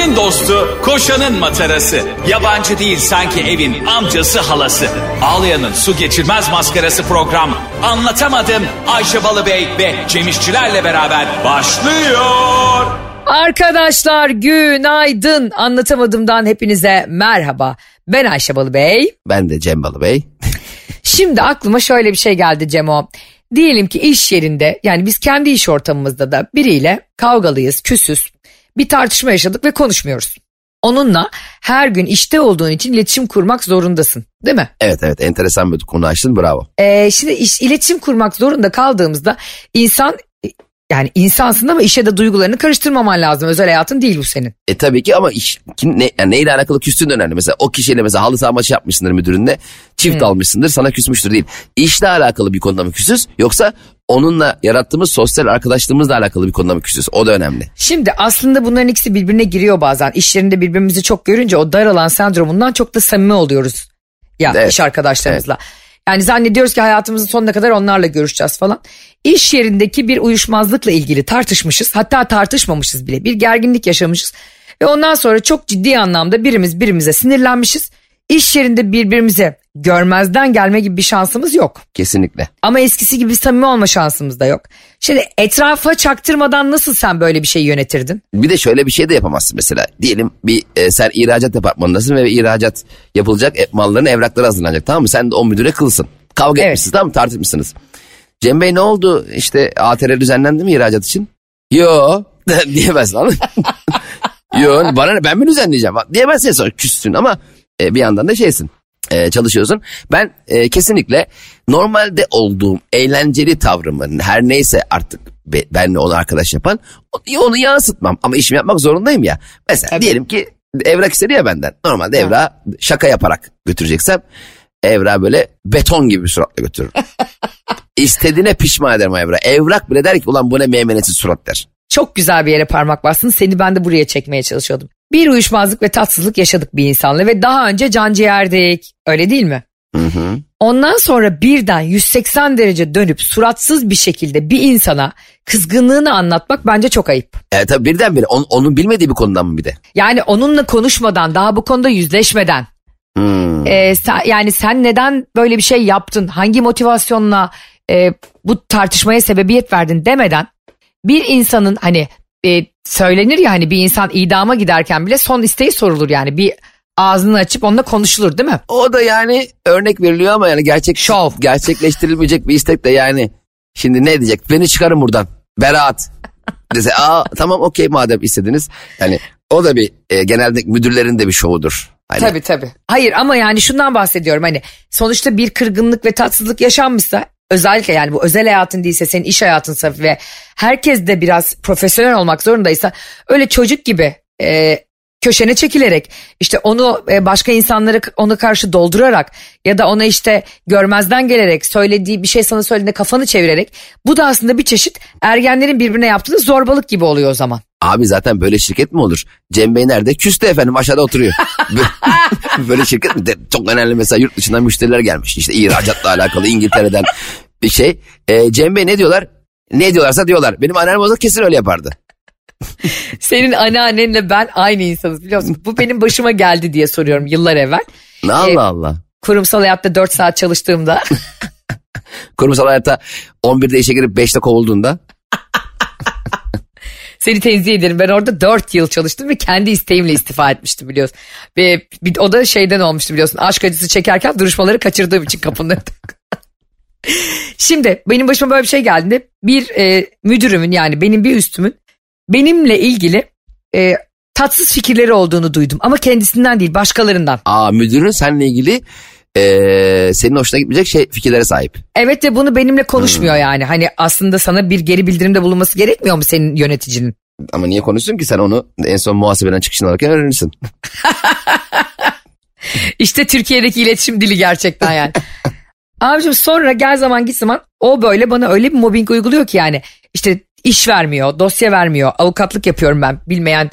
Ayşe'nin dostu, koşanın matarası. Yabancı değil sanki evin amcası halası. Ağlayan'ın su geçirmez maskarası program. Anlatamadım Ayşe Balıbey ve Cemişçilerle beraber başlıyor. Arkadaşlar günaydın. Anlatamadığımdan hepinize merhaba. Ben Ayşe Balıbey. Ben de Cem Balıbey. Şimdi aklıma şöyle bir şey geldi Cemo. Diyelim ki iş yerinde yani biz kendi iş ortamımızda da biriyle kavgalıyız, küsüz. Bir tartışma yaşadık ve konuşmuyoruz. Onunla her gün işte olduğun için iletişim kurmak zorundasın değil mi? Evet evet enteresan bir konu açtın bravo. Ee, şimdi iş, iletişim kurmak zorunda kaldığımızda insan yani insansın ama işe de duygularını karıştırmaman lazım. Özel hayatın değil bu senin. E tabii ki ama iş kim, ne, yani neyle alakalı küstüğün önemli. Mesela o kişiyle mesela halı saha maçı yapmışsındır müdürünle çift Hmm. almışsındır sana küsmüştür değil. İşle alakalı bir konuda mı küsüz yoksa onunla yarattığımız sosyal arkadaşlığımızla alakalı bir konuda mı küsüz o da önemli. Şimdi aslında bunların ikisi birbirine giriyor bazen. İş yerinde birbirimizi çok görünce o daralan sendromundan çok da samimi oluyoruz. Ya Evet. iş arkadaşlarımızla. Yani zannediyoruz ki hayatımızın sonuna kadar onlarla görüşeceğiz falan. İş yerindeki bir uyuşmazlıkla ilgili tartışmışız. Hatta tartışmamışız bile. Bir gerginlik yaşamışız. Ve ondan sonra çok ciddi anlamda birimiz birimize sinirlenmişiz. İş yerinde birbirimize görmezden gelme gibi bir şansımız yok. Kesinlikle. Ama eskisi gibi samimi olma şansımız da yok. Şimdi etrafa çaktırmadan nasıl sen böyle bir şey yönetirdin? Bir de şöyle bir şey de yapamazsın mesela. Diyelim bir e, sen ihracat departmanındasın ve ihracat yapılacak e, malların evrakları hazırlanacak tamam mı? Sen de o müdüre kılsın. Kavga Evet. etmişsiniz tamam mı? Tartışmışsınız. Cem Bey ne oldu? İşte ATR düzenlendi mi ihracat için? Yo diyemezsin anladın? Yo bana ne ben mi düzenleyeceğim? Diyemezsin sonra küssün ama e, bir yandan da şeysin. E, çalışıyorsun. Ben e, kesinlikle normalde olduğum eğlenceli tavrımın her neyse artık be- benle onu arkadaş yapan onu, yansıtmam. Ama işimi yapmak zorundayım ya. Mesela diyelim ki evrak istedi ya benden. Normalde evrağı şaka yaparak götüreceksem evrağı böyle beton gibi bir suratla götürürüm. İstediğine pişman ederim o evrağı. Evrak bile der ki ulan bu ne meymenetsiz surat der. Çok güzel bir yere parmak bastın. Seni ben de buraya çekmeye çalışıyordum. Bir uyuşmazlık ve tatsızlık yaşadık bir insanla ve daha önce can ciğerdik. Öyle değil mi? Hı hı. Ondan sonra birden 180 derece dönüp suratsız bir şekilde bir insana kızgınlığını anlatmak bence çok ayıp. E, tabii birdenbire on, onun bilmediği bir konudan mı bir de? Yani onunla konuşmadan daha bu konuda yüzleşmeden Hmm. e, sen- yani sen neden böyle bir şey yaptın hangi motivasyonla e, bu tartışmaya sebebiyet verdin demeden bir insanın hani e, söylenir ya hani bir insan idama giderken bile son isteği sorulur yani bir ağzını açıp onunla konuşulur değil mi? O da yani örnek veriliyor ama yani gerçek Şov. gerçekleştirilmeyecek bir istek de yani şimdi ne diyecek? Beni çıkarın buradan. Beraat. Dese aa tamam okey madem istediniz. Yani o da bir e, genelde müdürlerin de bir şovudur. Hani, Tabii tabii. Hayır ama yani şundan bahsediyorum hani sonuçta bir kırgınlık ve tatsızlık yaşanmışsa özellikle yani bu özel hayatın değilse senin iş hayatınsa ve herkes de biraz profesyonel olmak zorundaysa öyle çocuk gibi e, köşene çekilerek işte onu e, başka insanları ona karşı doldurarak ya da ona işte görmezden gelerek söylediği bir şey sana söylediğinde kafanı çevirerek bu da aslında bir çeşit ergenlerin birbirine yaptığı zorbalık gibi oluyor o zaman. Abi zaten böyle şirket mi olur? Cem Bey nerede? Küste efendim aşağıda oturuyor. Böyle- şirket mi? De- Çok önemli mesela yurt dışından müşteriler gelmiş. İşte ihracatla alakalı İngiltere'den bir şey. E, Cem Bey ne diyorlar? Ne diyorlarsa diyorlar. Benim anneannem olsa kesin öyle yapardı. Senin anneannenle ben aynı insanız biliyor musun? Bu benim başıma geldi diye soruyorum yıllar evvel. Allah E, Allah. Kurumsal hayatta 4 saat çalıştığımda Kurumsal hayatta 11'de işe girip 5'te kovulduğunda. seni tenzih ederim. Ben orada 4 yıl çalıştım ve kendi isteğimle istifa etmiştim biliyorsun. Ve bir, o da şeyden olmuştu biliyorsun. Aşk acısı çekerken duruşmaları kaçırdığım için önünde. Şimdi benim başıma böyle bir şey geldiğinde bir e, müdürümün yani benim bir üstümün benimle ilgili e, tatsız fikirleri olduğunu duydum. Ama kendisinden değil başkalarından. Aa müdürün seninle ilgili eee, senin hoşuna gitmeyecek şey fikirlere sahip. Evet ve bunu benimle konuşmuyor yani. Hani aslında sana bir geri bildirimde bulunması gerekmiyor mu senin yöneticinin? Ama niye konuşsun ki sen onu en son muhasebeden çıkışını alırken öğrenirsin. İşte Türkiye'deki iletişim dili gerçekten yani. Abicim sonra gel zaman git zaman o böyle bana öyle bir mobbing uyguluyor ki yani. işte iş vermiyor, dosya vermiyor, avukatlık yapıyorum ben bilmeyen,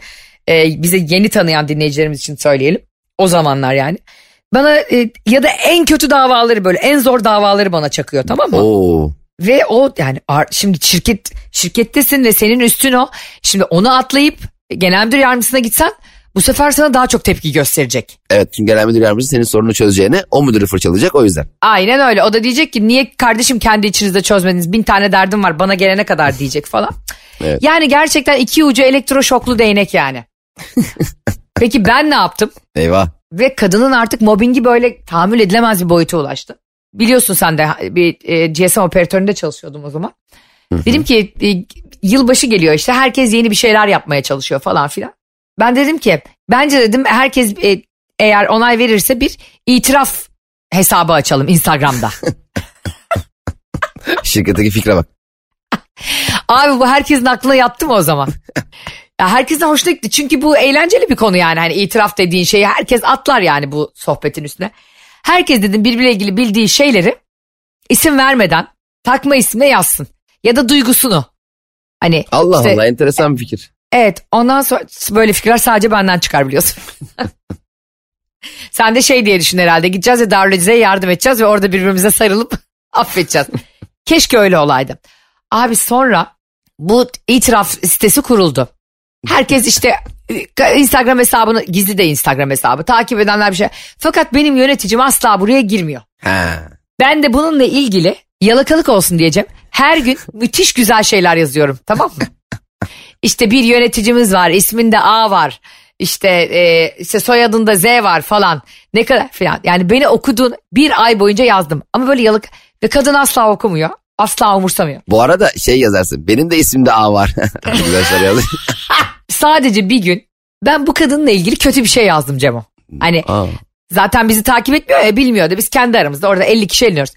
e, bize yeni tanıyan dinleyicilerimiz için söyleyelim. O zamanlar yani. Bana e, ya da en kötü davaları böyle en zor davaları bana çakıyor tamam mı? Oo. Ve o yani şimdi şirket şirkettesin ve senin üstün o. Şimdi onu atlayıp genel müdür yardımcısına gitsen bu sefer sana daha çok tepki gösterecek. Evet çünkü genel müdür yardımcısı senin sorununu çözeceğine o müdürü fırçalayacak o yüzden. Aynen öyle. O da diyecek ki niye kardeşim kendi içinizde çözmediniz? Bin tane derdim var bana gelene kadar diyecek falan. Evet. Yani gerçekten iki ucu elektroşoklu değnek yani. Peki ben ne yaptım? Eyvah. Ve kadının artık mobbingi böyle tahammül edilemez bir boyuta ulaştı. Biliyorsun sen de bir e, GSM operatöründe çalışıyordum o zaman. Dedim ki e, yılbaşı geliyor işte herkes yeni bir şeyler yapmaya çalışıyor falan filan. Ben dedim ki bence dedim herkes e, eğer onay verirse bir itiraf hesabı açalım Instagram'da. Şirketteki fikre bak. Abi bu herkesin aklına yattı mı o zaman? Ya herkesin hoşuna gitti. Çünkü bu eğlenceli bir konu yani. Hani itiraf dediğin şeyi herkes atlar yani bu sohbetin üstüne. Herkes dedim birbiriyle ilgili bildiği şeyleri isim vermeden takma ismine yazsın. Ya da duygusunu. Hani Allah işte- Allah enteresan bir fikir. Evet ondan sonra böyle fikirler sadece benden çıkar biliyorsun. Sen de şey diye düşün herhalde gideceğiz ve Darül Azize'ye yardım edeceğiz ve orada birbirimize sarılıp affedeceğiz. Keşke öyle olaydı. Abi sonra bu itiraf sitesi kuruldu. Herkes işte Instagram hesabını gizli de Instagram hesabı takip edenler bir şey. Fakat benim yöneticim asla buraya girmiyor. Ha. Ben de bununla ilgili yalakalık olsun diyeceğim. Her gün müthiş güzel şeyler yazıyorum tamam mı? İşte bir yöneticimiz var isminde A var. İşte, e, işte soyadında Z var falan. Ne kadar falan. Yani beni okuduğun bir ay boyunca yazdım. Ama böyle yalık ve kadın asla okumuyor. Asla umursamıyor. Bu arada şey yazarsın. Benim de isimde A var. Sadece bir gün ben bu kadınla ilgili kötü bir şey yazdım Cemo. Hani Aa. Zaten bizi takip etmiyor ya bilmiyor da biz kendi aramızda orada 50 kişi eğleniyoruz.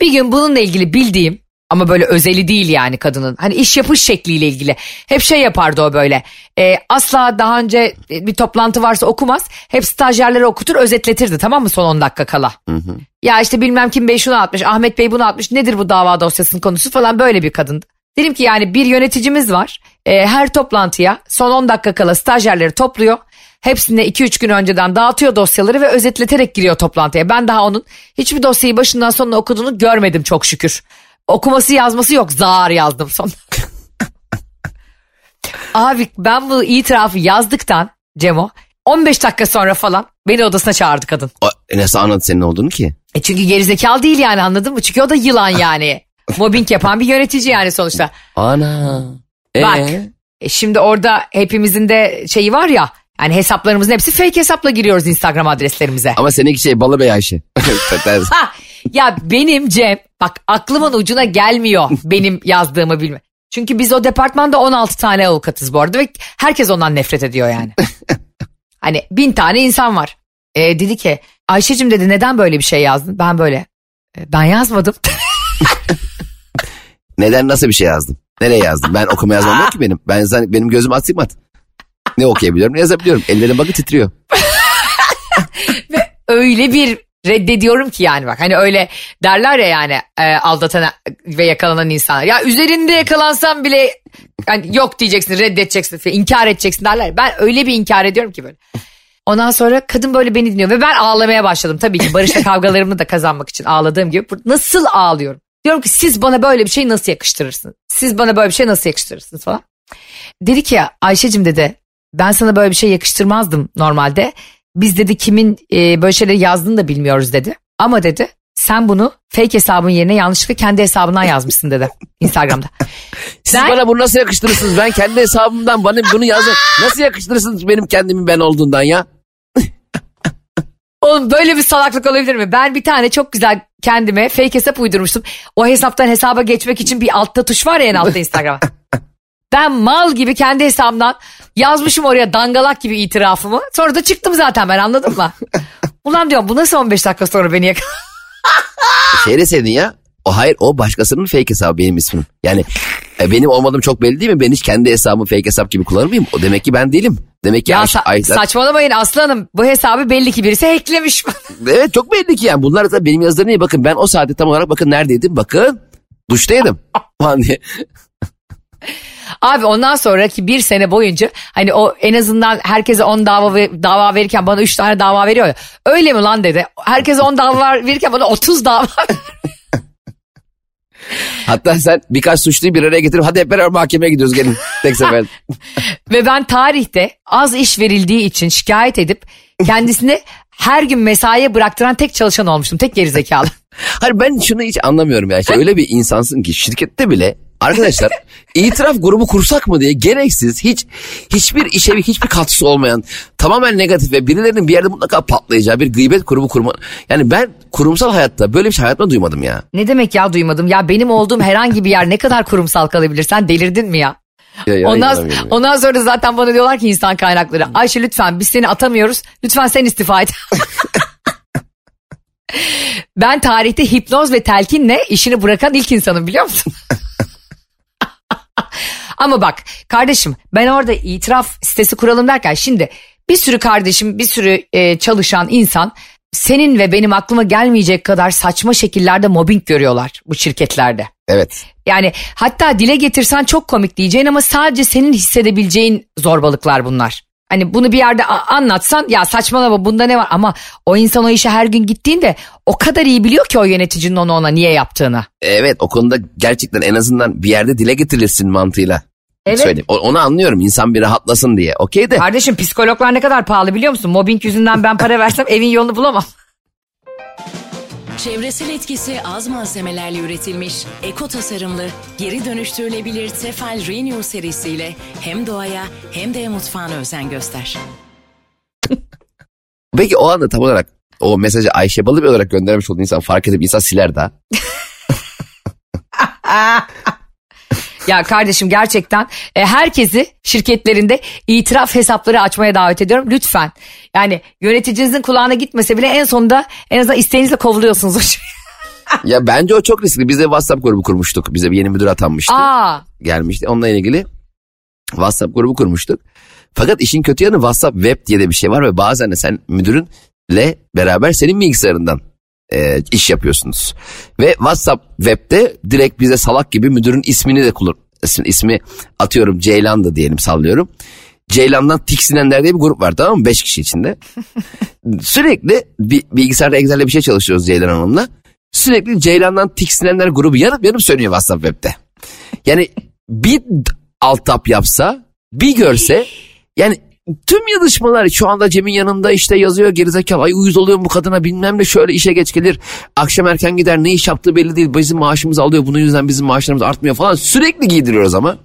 Bir gün bununla ilgili bildiğim ama böyle özeli değil yani kadının. Hani iş yapış şekliyle ilgili. Hep şey yapardı o böyle. e, asla daha önce bir toplantı varsa okumaz. Hep stajyerlere okutur özetletirdi tamam mı son 10 dakika kala. Ya işte bilmem kim bey şunu atmış Ahmet Bey bunu atmış nedir bu dava dosyasının konusu falan böyle bir kadındı. Dedim ki yani bir yöneticimiz var. E, her toplantıya son 10 dakika kala stajyerleri topluyor. Hepsine 2-3 gün önceden dağıtıyor dosyaları ve özetleterek giriyor toplantıya. Ben daha onun hiçbir dosyayı başından sonuna okuduğunu görmedim çok şükür. Okuması yazması yok zar yazdım son. Abi ben bu itirafı yazdıktan Cemo 15 dakika sonra falan beni odasına çağırdı kadın. O, nasıl anladı senin olduğunu ki? E çünkü gerizekalı değil yani anladın mı? Çünkü o da yılan yani. Mobbing yapan bir yönetici yani sonuçta. Ana. Bak. Ee? E şimdi orada hepimizin de şeyi var ya. Yani hesaplarımızın hepsi fake hesapla giriyoruz Instagram adreslerimize. Ama seninki şey Balıbey Ayşe. Ters. Ha, ya benim Cem bak aklımın ucuna gelmiyor benim yazdığımı bilme. Çünkü biz o departmanda 16 tane avukatız bu arada ve herkes ondan nefret ediyor yani. hani bin tane insan var. E, dedi ki Ayşe'cim dedi neden böyle bir şey yazdın? Ben böyle "E, ben yazmadım. Neden nasıl bir şey yazdım? Nereye yazdım? Ben okuma yazmam yok ki benim. Ben zaten- benim gözüm astigmat. Ne okuyabiliyorum ne yazabiliyorum. Ellerim bakı titriyor. öyle bir reddediyorum ki yani bak hani öyle derler ya yani e, aldatan ve yakalanan insanlar. Ya üzerinde yakalansam bile yani yok diyeceksin reddedeceksin inkar edeceksin derler. Ben öyle bir inkar ediyorum ki böyle. Ondan sonra kadın böyle beni dinliyor ve ben ağlamaya başladım. Tabii ki barışla kavgalarımı da kazanmak için ağladığım gibi. Nasıl ağlıyorum? Diyorum ki siz bana böyle bir şey nasıl yakıştırırsınız? Siz bana böyle bir şey nasıl yakıştırırsınız falan. Dedi ki Ayşe'cim dedi ben sana böyle bir şey yakıştırmazdım normalde. Biz dedi kimin e, böyle şeyleri yazdığını da bilmiyoruz dedi. Ama dedi sen bunu fake hesabın yerine yanlışlıkla kendi hesabından yazmışsın dedi Instagram'da. Siz Ben- bana bunu nasıl yakıştırırsınız? Ben kendi hesabımdan bana bunu yazdım. Nasıl yakıştırırsınız benim kendimin ben olduğundan ya? Oğlum böyle bir salaklık olabilir mi? Ben bir tane çok güzel kendime fake hesap uydurmuştum. O hesaptan hesaba geçmek için bir altta tuş var ya en altta Instagram'a. Ben mal gibi kendi hesabımdan yazmışım oraya dangalak gibi itirafımı. Sonra da çıktım zaten ben anladın mı? Ulan diyorum bu nasıl 15 dakika sonra beni yakaladı? Şey deseydin ya. O hayır o başkasının fake hesabı benim ismim. Yani e, benim olmadığım çok belli değil mi? Ben hiç kendi hesabımı fake hesap gibi kullanır mıyım? O demek ki ben değilim. Demek ki Ya sa- Ayşe- saçmalamayın aslanım. Bu hesabı belli ki birisi hacklemiş. Evet çok belli ki yani. Bunlar da benim yazılarım iyi. Bakın ben o saatte tam olarak bakın neredeydim. Bakın duştaydım. Diye. Abi ondan sonraki bir sene boyunca hani o en azından herkese 10 dava dava verirken bana 3 tane dava veriyor ya. Öyle mi lan dedi. Herkese 10 dava verirken bana 30 dava Hatta sen birkaç suçluyu bir araya getirip hadi hep beraber mahkemeye gidiyoruz gelin tek sefer. Ve ben tarihte az iş verildiği için şikayet edip kendisini her gün mesaiye bıraktıran tek çalışan olmuştum. Tek gerizekalı. Hayır ben şunu hiç anlamıyorum ya. İşte öyle bir insansın ki şirkette bile arkadaşlar itiraf grubu kursak mı diye gereksiz hiç hiçbir işe hiçbir katkısı olmayan tamamen negatif ve birilerinin bir yerde mutlaka patlayacağı bir gıybet grubu kurma. Yani ben kurumsal hayatta böyle bir şey hayatımda duymadım ya. Ne demek ya duymadım? Ya benim olduğum herhangi bir yer ne kadar kurumsal kalabilir? Sen delirdin mi ya? Ya, ya, Ondan, ya. ondan sonra zaten bana diyorlar ki insan kaynakları. Ayşe lütfen biz seni atamıyoruz. Lütfen sen istifa et. ben tarihte hipnoz ve telkinle işini bırakan ilk insanım biliyor musun? Ama bak kardeşim ben orada itiraf sitesi kuralım derken şimdi bir sürü kardeşim bir sürü e, çalışan insan senin ve benim aklıma gelmeyecek kadar saçma şekillerde mobbing görüyorlar bu şirketlerde. Evet. Yani hatta dile getirsen çok komik diyeceğin ama sadece senin hissedebileceğin zorbalıklar bunlar. Hani bunu bir yerde anlatsan ya saçmalama bunda ne var ama o insan o işe her gün gittiğinde o kadar iyi biliyor ki o yöneticinin onu ona niye yaptığını. Evet o konuda gerçekten en azından bir yerde dile getirilsin mantığıyla. Evet. Söyleyeyim. Onu anlıyorum insan bir rahatlasın diye. Okey de. Kardeşim psikologlar ne kadar pahalı biliyor musun? Mobbing yüzünden ben para versem evin yolunu bulamam. Çevresel etkisi az malzemelerle üretilmiş, eko tasarımlı, geri dönüştürülebilir Tefal Renew serisiyle hem doğaya hem de mutfağına özen göster. Peki o anda tam olarak o mesajı Ayşe Balıbey olarak göndermiş olduğu insan fark edip insan siler daha. Ya kardeşim gerçekten e, herkesi şirketlerinde itiraf hesapları açmaya davet ediyorum. Lütfen. Yani yöneticinizin kulağına gitmese bile en sonunda en azından isteğinizle kovuluyorsunuz. o ya bence o çok riskli. Biz de WhatsApp grubu kurmuştuk. Bize bir yeni müdür atanmıştı. Aa, Gelmişti. Onunla ilgili WhatsApp grubu kurmuştuk. Fakat işin kötü yanı WhatsApp web diye de bir şey var ve bazen de sen müdürünle beraber senin bilgisayarından e, iş yapıyorsunuz. Ve WhatsApp web'de direkt bize salak gibi müdürün ismini de kullan. ismi- atıyorum Ceylan'dı diyelim sallıyorum. Ceylan'dan tiksinenler diye bir grup var tamam mı? Beş kişi içinde. Sürekli bir, bilgisayarda Excel'de bir şey çalışıyoruz Ceylan Hanım'la. Sürekli Ceylan'dan tiksinenler grubu yanıp yanıp sönüyor WhatsApp web'de. Yani bir alt tap yapsa bir görse yani tüm yazışmalar şu anda Cem'in yanında işte yazıyor gerizekalı ay uyuz oluyorum bu kadına bilmem ne şöyle işe geç gelir akşam erken gider ne iş yaptığı belli değil bizim maaşımızı alıyor bunun yüzünden bizim maaşlarımız artmıyor falan sürekli giydiriyoruz ama.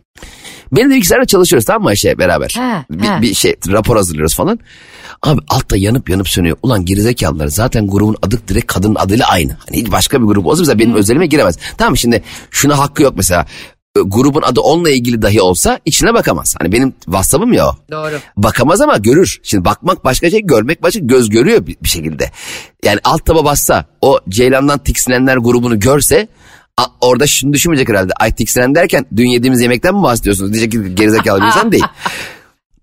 Benim de bilgisayarda çalışıyoruz tamam mı Ayşe beraber Ha, bir, ha. bir şey rapor hazırlıyoruz falan. Abi altta yanıp yanıp sönüyor. Ulan gerizekalılar zaten grubun adı direkt kadının adıyla aynı. Hani başka bir grup olsa mesela benim özelime giremez. Tamam şimdi şuna hakkı yok mesela. E, Grubun adı onunla ilgili dahi olsa içine bakamaz. Hani benim WhatsApp'ım ya o. Doğru. Bakamaz ama görür. Şimdi bakmak başka şey, görmek başka. Göz görüyor bir, bir şekilde. Yani alt taba bassa o Ceylan'dan tiksinenler grubunu görse a- orada şunu düşünmeyecek herhalde. Ay tiksinen derken dün yediğimiz yemekten mi bahsediyorsunuz? Diyecek ki gerizekalı bir insan değil.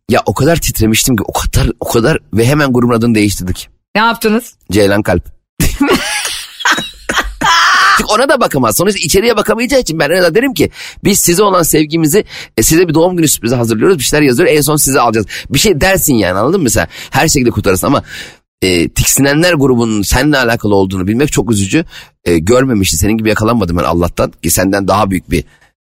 Ya o kadar titremiştim ki o kadar o kadar ve hemen grubun adını değiştirdik. Ne yaptınız? Ceylan Kalp. Çünkü ona da bakamaz. Sonuçta içeriye bakamayacağı için ben öyle derim ki biz size olan sevgimizi e, size bir doğum günü sürprizi hazırlıyoruz. Bir şeyler yazıyor en son size alacağız. Bir şey dersin yani anladın mı mesela? Her şekilde kurtarırsın ama e, tiksinenler grubunun seninle alakalı olduğunu bilmek çok üzücü. E, görmemişti. Senin gibi yakalanmadım ben Allah'tan ki senden daha büyük bir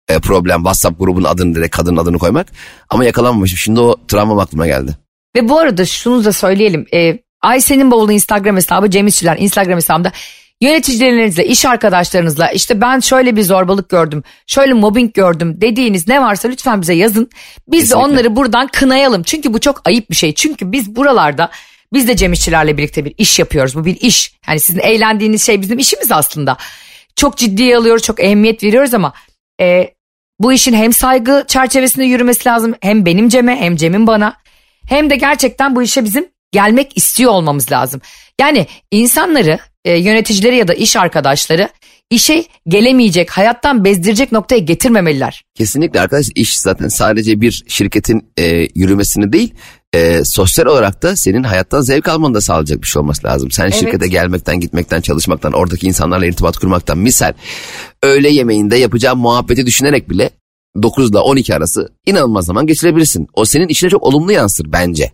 e, problem. WhatsApp grubunun adını direkt kadının adını koymak. Ama yakalanmamışım. Şimdi o travmam aklıma geldi. Ve bu arada şunu da söyleyelim. E, Ayşe'nin bavulu Instagram hesabı, Cem İşçiler Instagram hesabında yöneticilerinizle, iş arkadaşlarınızla işte ben şöyle bir zorbalık gördüm, şöyle mobbing gördüm dediğiniz ne varsa lütfen bize yazın. Biz Kesinlikle. de onları buradan kınayalım. Çünkü bu çok ayıp bir şey. Çünkü biz buralarda biz de Cem İşçilerle birlikte bir iş yapıyoruz. Bu bir iş. Yani sizin eğlendiğiniz şey bizim işimiz aslında. Çok ciddiye alıyoruz, çok ehemmiyet veriyoruz ama e, bu işin hem saygı çerçevesinde yürümesi lazım. Hem benim Cem'e hem Cem'in bana. Hem de gerçekten bu işe bizim gelmek istiyor olmamız lazım. Yani insanları, e, yöneticileri ya da iş arkadaşları işe gelemeyecek, hayattan bezdirecek noktaya getirmemeliler. Kesinlikle arkadaş iş zaten sadece bir şirketin e, yürümesini değil e, sosyal olarak da senin hayattan zevk almanı da sağlayacak bir şey olması lazım. Sen şirkete gelmekten gitmekten çalışmaktan oradaki insanlarla irtibat kurmaktan misal öğle yemeğinde yapacağın muhabbeti düşünerek bile 9 ile 12 arası inanılmaz zaman geçirebilirsin. O senin işine çok olumlu yansır bence.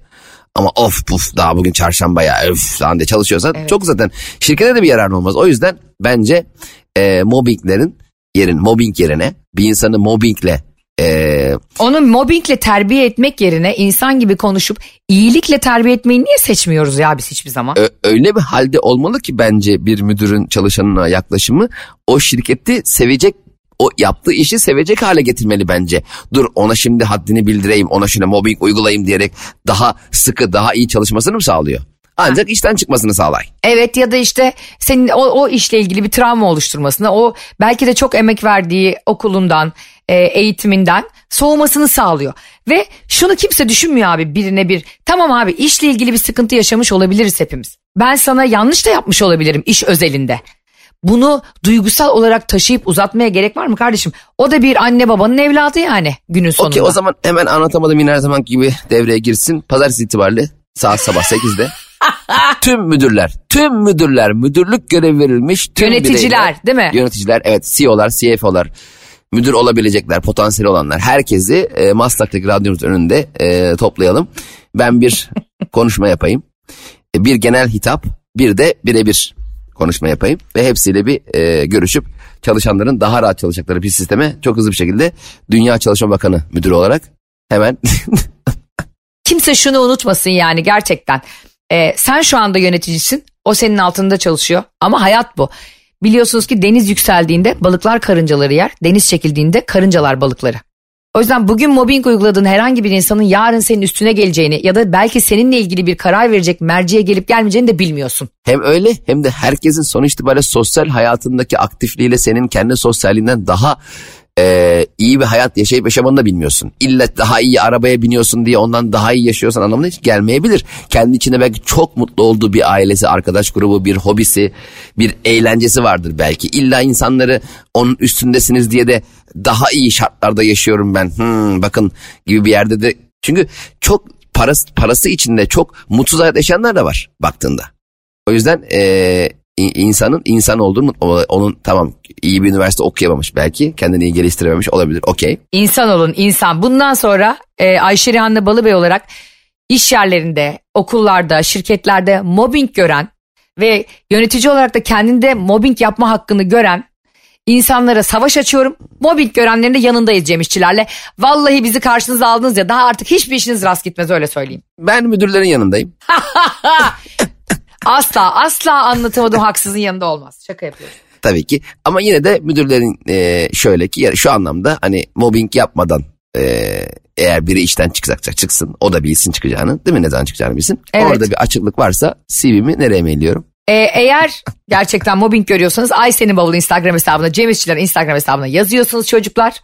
Ama of puf daha bugün çarşamba ya öf falan diye çalışıyorsan çok zaten şirkete de bir yararın olmaz. O yüzden bence e, mobbinglerin yerin mobbing yerine bir insanı mobbingle e, Onu mobbingle terbiye etmek yerine insan gibi konuşup iyilikle terbiye etmeyi niye seçmiyoruz ya biz hiçbir zaman? öyle bir halde olmalı ki bence bir müdürün çalışanına yaklaşımı o şirketi sevecek o yaptığı işi sevecek hale getirmeli bence. Dur ona şimdi haddini bildireyim ona şuna mobbing uygulayayım diyerek daha sıkı daha iyi çalışmasını mı sağlıyor? Ancak işten çıkmasını sağlay. Evet ya da işte senin o, o işle ilgili bir travma oluşturmasına o belki de çok emek verdiği okulundan e, eğitiminden soğumasını sağlıyor. Ve şunu kimse düşünmüyor abi birine bir tamam abi işle ilgili bir sıkıntı yaşamış olabiliriz hepimiz. Ben sana yanlış da yapmış olabilirim iş özelinde. Bunu duygusal olarak taşıyıp uzatmaya gerek var mı kardeşim? O da bir anne babanın evladı yani günün sonunda. Okey o zaman hemen anlatamadım yine her zaman gibi devreye girsin. Pazartesi itibariyle saat sabah 8'de. tüm müdürler, tüm müdürler, müdürlük görevi verilmiş. Tüm Yöneticiler, bireyler- değil mi? Yöneticiler evet CEO'lar, CFO'lar, müdür olabilecekler, potansiyeli olanlar. Herkesi e, Maslak'taki radyomuz önünde e, toplayalım. Ben bir konuşma yapayım. E, bir genel hitap, bir de birebir konuşma yapayım. Ve hepsiyle bir e, görüşüp çalışanların daha rahat çalışacakları bir sisteme çok hızlı bir şekilde Dünya Çalışma Bakanı müdürü olarak hemen Kimse şunu unutmasın yani gerçekten. Ee, sen şu anda yöneticisin. O senin altında çalışıyor. Ama hayat bu. Biliyorsunuz ki deniz yükseldiğinde balıklar karıncaları yer. Deniz çekildiğinde karıncalar balıkları. O yüzden bugün mobbing uyguladığın herhangi bir insanın yarın senin üstüne geleceğini ya da belki seninle ilgili bir karar verecek merciye gelip gelmeyeceğini de bilmiyorsun. Hem öyle hem de herkesin sonuç itibariyle sosyal hayatındaki aktifliğiyle senin kendi sosyalliğinden daha e, iyi bir hayat yaşayıp yaşamanı da bilmiyorsun. İlla daha iyi arabaya biniyorsun diye ondan daha iyi yaşıyorsan anlamına hiç gelmeyebilir. Kendi içinde belki çok mutlu olduğu bir ailesi, arkadaş grubu, bir hobisi, bir eğlencesi vardır belki. İlla insanları onun üstündesiniz diye de daha iyi şartlarda yaşıyorum ben. Hmm, bakın gibi bir yerde de çünkü çok parası, parası içinde çok mutsuz hayat yaşayanlar da var baktığında. O yüzden i- insanın insan olduğunu onun tamam iyi bir üniversite okuyamamış belki kendini iyi geliştirememiş olabilir okey. İnsan olun insan. Bundan sonra e, Ayşe Rihanna Balıbey olarak iş yerlerinde, okullarda, şirketlerde mobbing gören ve yönetici olarak da kendinde mobbing yapma hakkını gören insanlara savaş açıyorum. Mobbing görenlerin de yanındayız Cem İşçilerle. Vallahi bizi karşınıza aldınız ya daha artık hiçbir işiniz rast gitmez öyle söyleyeyim. Ben müdürlerin yanındayım. Asla asla anlatamadığım haksızın yanında olmaz. Şaka yapıyorum. Tabii ki ama yine de müdürlerin eee, şöyle ki şu anlamda hani mobbing yapmadan eee, eğer biri işten çıkacaksa çıksın o da bilsin çıkacağını değil mi ne zaman çıkacağını bilsin. Evet. Orada bir açıklık varsa CV'mi nereye mailliyorum? Ee, eğer gerçekten mobbing görüyorsanız Ayşe'nin bavulu Instagram hesabına, Cem İşçilerin Instagram hesabına yazıyorsunuz çocuklar.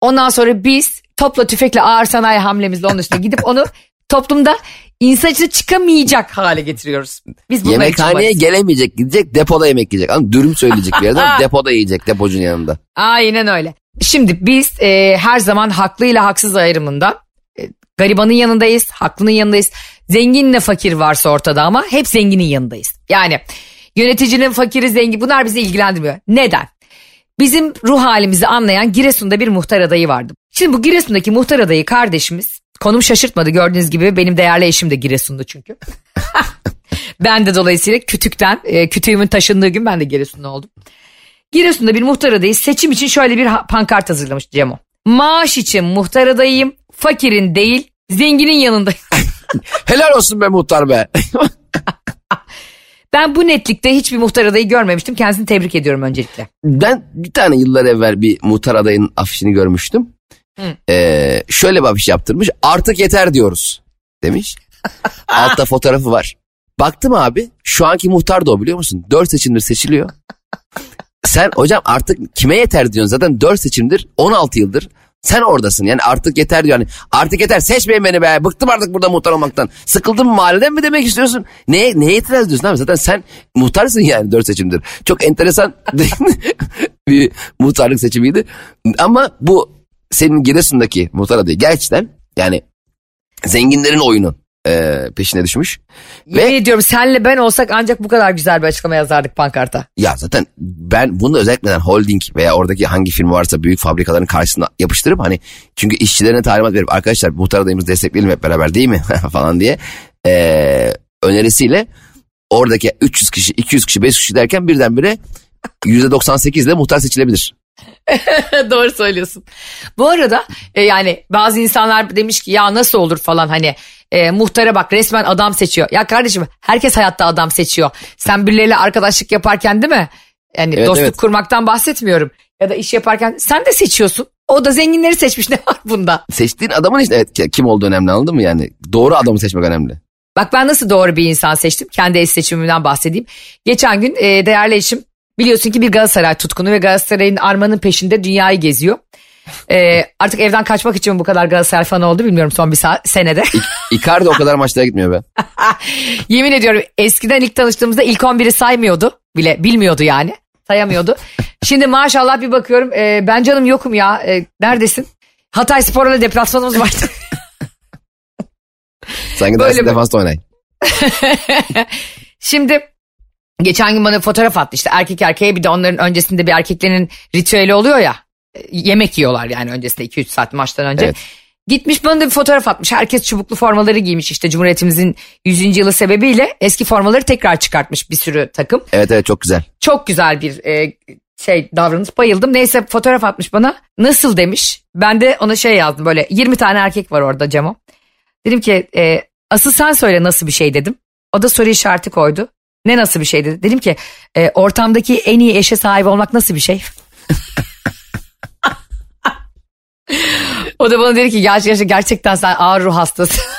Ondan sonra biz topla tüfekle ağır sanayi hamlemizle onun üstüne gidip onu toplumda insan içine çıkamayacak hale getiriyoruz. Biz Yemekhaneye gelemeyecek gidecek depoda yemek yiyecek. Ama dürüm söyleyecek bir yerden depoda yiyecek depocunun yanında. Aynen öyle. Şimdi biz e, her zaman haklı ile haksız ayrımında e, garibanın yanındayız, haklının yanındayız. Zenginle fakir varsa ortada ama hep zenginin yanındayız. Yani yöneticinin fakiri zengin bunlar bizi ilgilendirmiyor. Neden? Bizim ruh halimizi anlayan Giresun'da bir muhtar adayı vardı. Şimdi bu Giresun'daki muhtar adayı kardeşimiz konum şaşırtmadı gördüğünüz gibi benim değerli eşim de Giresun'da çünkü. ben de dolayısıyla kütükten e, kütüğümün taşındığı gün ben de Giresun'da oldum. Giresun'da bir muhtar adayı seçim için şöyle bir pankart hazırlamış Cemo. Maaş için muhtar adayıyım, fakirin değil, zenginin yanındayım. Helal olsun be muhtar be. Ben bu netlikte hiçbir muhtar adayı görmemiştim. Kendisini tebrik ediyorum öncelikle. Ben bir tane yıllar evvel bir muhtar adayının afişini görmüştüm. Ee, şöyle bir afiş yaptırmış. Artık yeter diyoruz demiş. Altta fotoğrafı var. Baktım abi şu anki muhtar da o biliyor musun? Dört seçimdir seçiliyor. Sen hocam artık kime yeter diyorsun zaten dört seçimdir 16 yıldır. Sen oradasın yani artık yeter diyor. Yani artık yeter seçmeyin beni be. Bıktım artık burada muhtar olmaktan. Sıkıldım mahalleden mi demek istiyorsun? Neye, neye itiraz ediyorsun abi? Zaten sen muhtarsın yani dört seçimdir. Çok enteresan bir muhtarlık seçimiydi. Ama bu senin Giresun'daki muhtar adayı gerçekten yani zenginlerin oyunu e, peşine düşmüş. Yemin Ve ediyorum senle ben olsak ancak bu kadar güzel bir açıklama yazardık pankarta. ya zaten ben bunu özellikle holding veya oradaki hangi firma varsa büyük fabrikaların karşısına yapıştırıp hani çünkü işçilerine talimat verip arkadaşlar muhtar adayımızı destekleyelim hep beraber değil mi falan diye e, önerisiyle oradaki 300 kişi 200 kişi 500 kişi derken birdenbire %98 ile muhtar seçilebilir. Doğru söylüyorsun. Bu arada e, yani bazı insanlar demiş ki ya nasıl olur falan hani e, muhtara bak resmen adam seçiyor. Ya kardeşim herkes hayatta adam seçiyor. Sen birileriyle arkadaşlık yaparken değil mi? Yani Evet, dostluk evet. kurmaktan bahsetmiyorum. Ya da iş yaparken sen de seçiyorsun. O da zenginleri seçmiş ne var bunda? Seçtiğin adamın işte evet kim olduğu önemli anladın mı yani? Doğru adamı seçmek önemli. Bak ben nasıl doğru bir insan seçtim. Kendi eş seçimimden bahsedeyim. Geçen gün e, değerli eşim biliyorsun ki bir Galatasaray tutkunu ve Galatasaray'ın armanın peşinde dünyayı geziyor. E, artık evden kaçmak için bu kadar Galatasaray fanı oldu bilmiyorum son bir saat, senede. Icardi o kadar maçlara gitmiyor be. Yemin ediyorum eskiden ilk tanıştığımızda ilk 11'i saymıyordu bile bilmiyordu yani sayamıyordu. Şimdi maşallah bir bakıyorum e, ben canım yokum ya E, neredesin? Hatay Spor'la deplasmanımız vardı. Sanki dersin mi? defansta oynay. Şimdi geçen gün bana fotoğraf attı işte erkek erkeğe bir de onların öncesinde bir erkeklerin ritüeli oluyor ya. E, Yemek yiyorlar yani öncesinde 2-3 saat maçtan önce. Evet. Gitmiş bana da bir fotoğraf atmış. Herkes çubuklu formaları giymiş işte Cumhuriyetimizin 100. yılı sebebiyle eski formaları tekrar çıkartmış bir sürü takım. Evet evet çok güzel. Çok güzel bir e, şey davranış bayıldım. Neyse fotoğraf atmış bana. Nasıl demiş. Ben de ona şey yazdım böyle 20 tane erkek var orada Cemo. Dedim ki e, asıl sen söyle nasıl bir şey dedim. O da soru işareti koydu. Ne nasıl bir şey dedi. Dedim ki e, ortamdaki en iyi eşe sahip olmak nasıl bir şey? o da bana dedi ki gerçekten, gerçekten sen ağır ruh hastasın.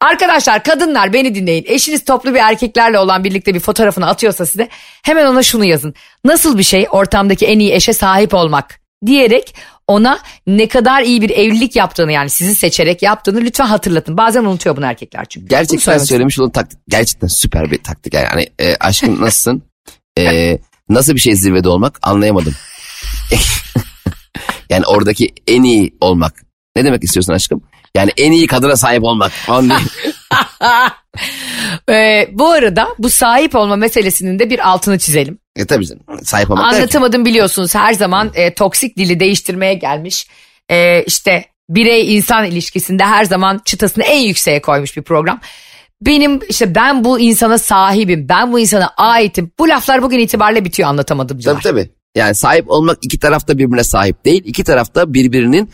Arkadaşlar kadınlar beni dinleyin. Eşiniz toplu bir erkeklerle olan birlikte bir fotoğrafını atıyorsa size hemen ona şunu yazın. Nasıl bir şey ortamdaki en iyi eşe sahip olmak diyerek ona ne kadar iyi bir evlilik yaptığını yani sizi seçerek yaptığını lütfen hatırlatın. Bazen unutuyor bunu erkekler çünkü. Gerçekten söylemiş olduğun taktik gerçekten süper bir taktik. Yani e, aşkım nasılsın? E, nasıl bir şey zirvede olmak anlayamadım. yani oradaki en iyi olmak. Ne demek istiyorsun aşkım? Yani en iyi kadına sahip olmak. Ee, bu arada bu sahip olma meselesinin de bir altını çizelim. E tabii canım. Sahip olmak. Anlatamadım biliyorsunuz her zaman e, toksik dili değiştirmeye gelmiş. E, işte birey insan ilişkisinde her zaman çıtasını en yükseğe koymuş bir program. Benim işte ben bu insana sahibim, ben bu insana aitim. Bu laflar bugün itibariyle bitiyor anlatamadım. Tabii tabii. Yani sahip olmak iki tarafta birbirine sahip değil. İki tarafta birbirinin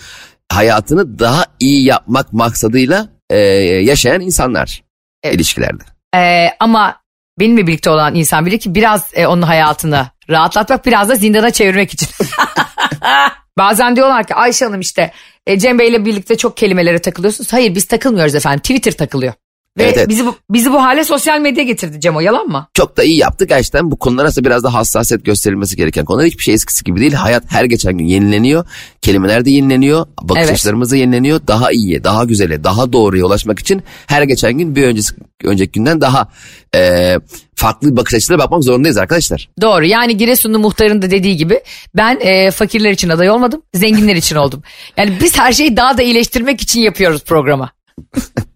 hayatını daha iyi yapmak maksadıyla e, yaşayan insanlar Evet. ilişkilerde. Ee, ama benimle birlikte olan insan bilir ki biraz e, onun hayatını rahatlatmak biraz da zindana çevirmek için. Bazen diyorlar ki Ayşe Hanım işte e, Cem Bey'le birlikte çok kelimelere takılıyorsunuz. Hayır biz takılmıyoruz efendim Twitter takılıyor. Ve Evet, evet. bizi bu, bizi bu hale sosyal medya getirdi Cem o yalan mı? Çok da iyi yaptık gerçekten. Bu konular aslında biraz da hassasiyet gösterilmesi gereken konular. Hiçbir şey eskisi gibi değil. Hayat her geçen gün yenileniyor. Kelimeler de yenileniyor. Bakış Evet. açılarımız da yenileniyor. Daha iyiye, daha güzele, daha doğruya ulaşmak için her geçen gün bir öncesi, önceki günden daha e, farklı bakış açılarına bakmak zorundayız arkadaşlar. Doğru yani Giresunlu muhtarın da dediği gibi ben e, fakirler için aday olmadım zenginler için oldum. Yani biz her şeyi daha da iyileştirmek için yapıyoruz programa.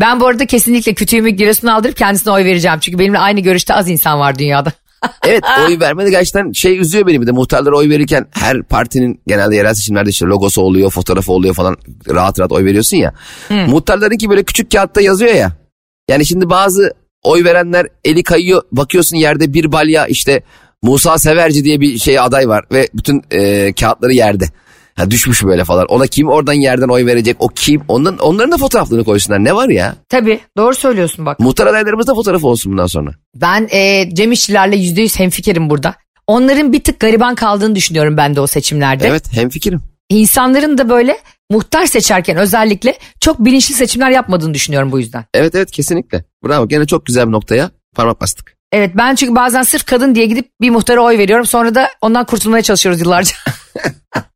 ben bu arada kesinlikle kütüğümü Giresun'a aldırıp kendisine oy vereceğim. Çünkü benimle aynı görüşte az insan var dünyada. Evet oy vermedi gerçekten şey üzüyor beni bir de muhtarlara oy verirken her partinin genelde yerel seçimlerde işte logosu oluyor fotoğrafı oluyor falan rahat rahat oy veriyorsun ya. Muhtarların ki böyle küçük kağıtta yazıyor ya. Yani şimdi bazı oy verenler eli kayıyor bakıyorsun yerde bir balya işte Musa Severci diye bir şey aday var ve bütün e, kağıtları yerde. Ha, düşmüş böyle falan. Ona kim oradan yerden oy verecek? O kim? Onların, onların da fotoğraflarını koysunlar. Ne var ya? Tabii doğru söylüyorsun bak. Muhtar adaylarımız da fotoğrafı olsun bundan sonra. Ben e, Cem İşçilerle yüzde yüz hemfikirim burada. Onların bir tık gariban kaldığını düşünüyorum ben de o seçimlerde. Evet hemfikirim. İnsanların da böyle muhtar seçerken özellikle çok bilinçli seçimler yapmadığını düşünüyorum bu yüzden. Evet evet kesinlikle. Bravo gene çok güzel bir noktaya parmak bastık. Evet ben çünkü bazen sırf kadın diye gidip bir muhtara oy veriyorum sonra da ondan kurtulmaya çalışıyoruz yıllarca.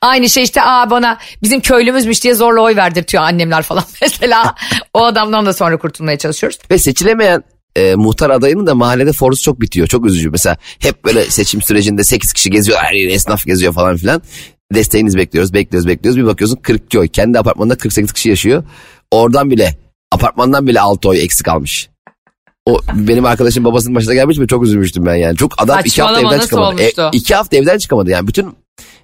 Aynı şey işte aa bana bizim köylümüzmüş diye zorla oy verdirtiyor annemler falan mesela. o adamdan da sonra kurtulmaya çalışıyoruz. Ve seçilemeyen e, muhtar adayının da mahallede forsu çok bitiyor. Çok üzücü. Mesela hep böyle seçim sürecinde 8 kişi geziyor. Her yeri esnaf geziyor falan filan. Desteğinizi bekliyoruz, bekliyoruz, bekliyoruz. Bir bakıyorsun 42 oy. Kendi apartmanında 48 kişi yaşıyor. Oradan bile, apartmandan bile 6 oy eksik almış. O benim arkadaşım babasının başına gelmiş mi çok üzülmüştüm ben yani. Çok adam iki hafta Saçmalama, evden çıkamadı. E, olmuştu? iki hafta evden çıkamadı yani. Bütün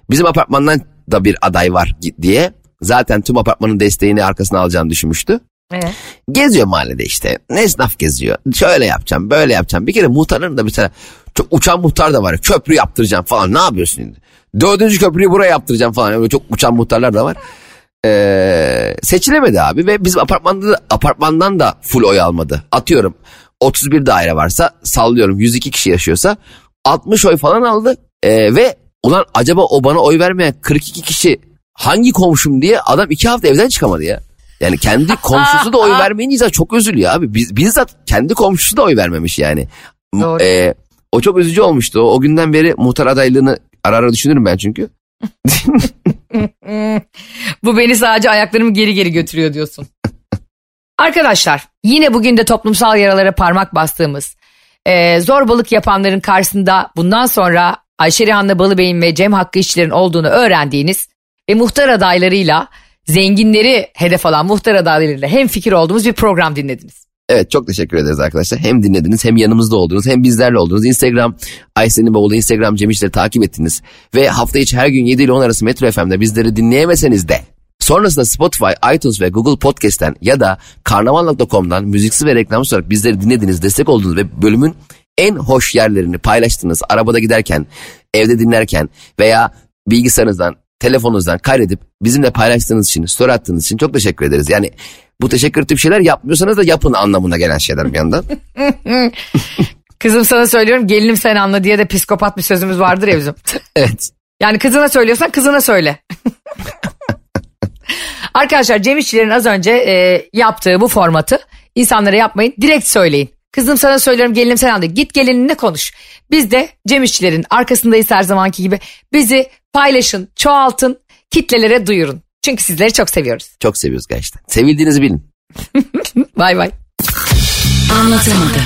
bizim apartmandan da bir aday var diye. Zaten tüm apartmanın desteğini arkasına alacağını düşünmüştü. Evet. Geziyor mahallede işte. Ne esnaf geziyor. Şöyle yapacağım böyle yapacağım. Bir kere muhtarların da mesela çok uçan muhtar da var. Köprü yaptıracağım falan. Ne yapıyorsun şimdi? Dördüncü köprüyü buraya yaptıracağım falan. Öyle çok uçan muhtarlar da var. Ee, seçilemedi abi ve bizim apartmanda da, apartmandan da full oy almadı. Atıyorum 31 daire varsa sallıyorum 102 kişi yaşıyorsa 60 oy falan aldı. Ee, ve ulan acaba o bana oy vermeyen 42 kişi hangi komşum diye adam iki hafta evden çıkamadı ya. Yani kendi komşusu da oy vermeyince çok üzülüyor abi. Biz, bizzat kendi komşusu da oy vermemiş yani. Doğru. e, o çok üzücü olmuştu. O, o günden beri muhtar adaylığını ara ara düşünürüm ben çünkü. Bu beni sadece ayaklarımı geri geri götürüyor diyorsun. Arkadaşlar yine bugün de toplumsal yaralara parmak bastığımız e, zorbalık yapanların karşısında bundan sonra Ayşe Rihanna Balıbey'in ve Cem Hakkı işçilerin olduğunu öğrendiğiniz ve muhtar adaylarıyla zenginleri hedef alan muhtar adaylarıyla hem fikir olduğumuz bir program dinlediniz. Evet çok teşekkür ederiz arkadaşlar. Hem dinlediniz hem yanımızda oldunuz hem bizlerle oldunuz. Instagram Aysen'in bavulu Instagram Cem İşleri takip ettiniz. Ve hafta içi her gün 7 ile 10 arası Metro FM'de bizleri dinleyemeseniz de sonrasında Spotify, iTunes ve Google Podcast'ten ya da karnaval.com'dan müziksiz ve reklamsız olarak bizleri dinlediniz, destek oldunuz ve bölümün en hoş yerlerini paylaştınız. Arabada giderken, evde dinlerken veya bilgisayarınızdan, telefonunuzdan kaydedip bizimle paylaştığınız için, story attığınız için çok teşekkür ederiz. Yani bu teşekkür tip şeyler yapmıyorsanız da yapın anlamına gelen şeyler bir yandan. Kızım sana söylüyorum gelinim sen anla diye de psikopat bir sözümüz vardır ya bizim. evet. Yani kızına söylüyorsan kızına söyle. Arkadaşlar Cem İşçilerin az önce e, yaptığı bu formatı insanlara yapmayın. Direkt söyleyin. Kızım sana söylüyorum gelinim sen anla. Git gelininle konuş. Biz de Cem İşçilerin arkasındayız her zamanki gibi. Bizi paylaşın, çoğaltın, kitlelere duyurun. Çünkü sizleri çok seviyoruz. Çok seviyoruz gerçekten. Sevildiğinizi bilin. Bay bay. Anlatamadım.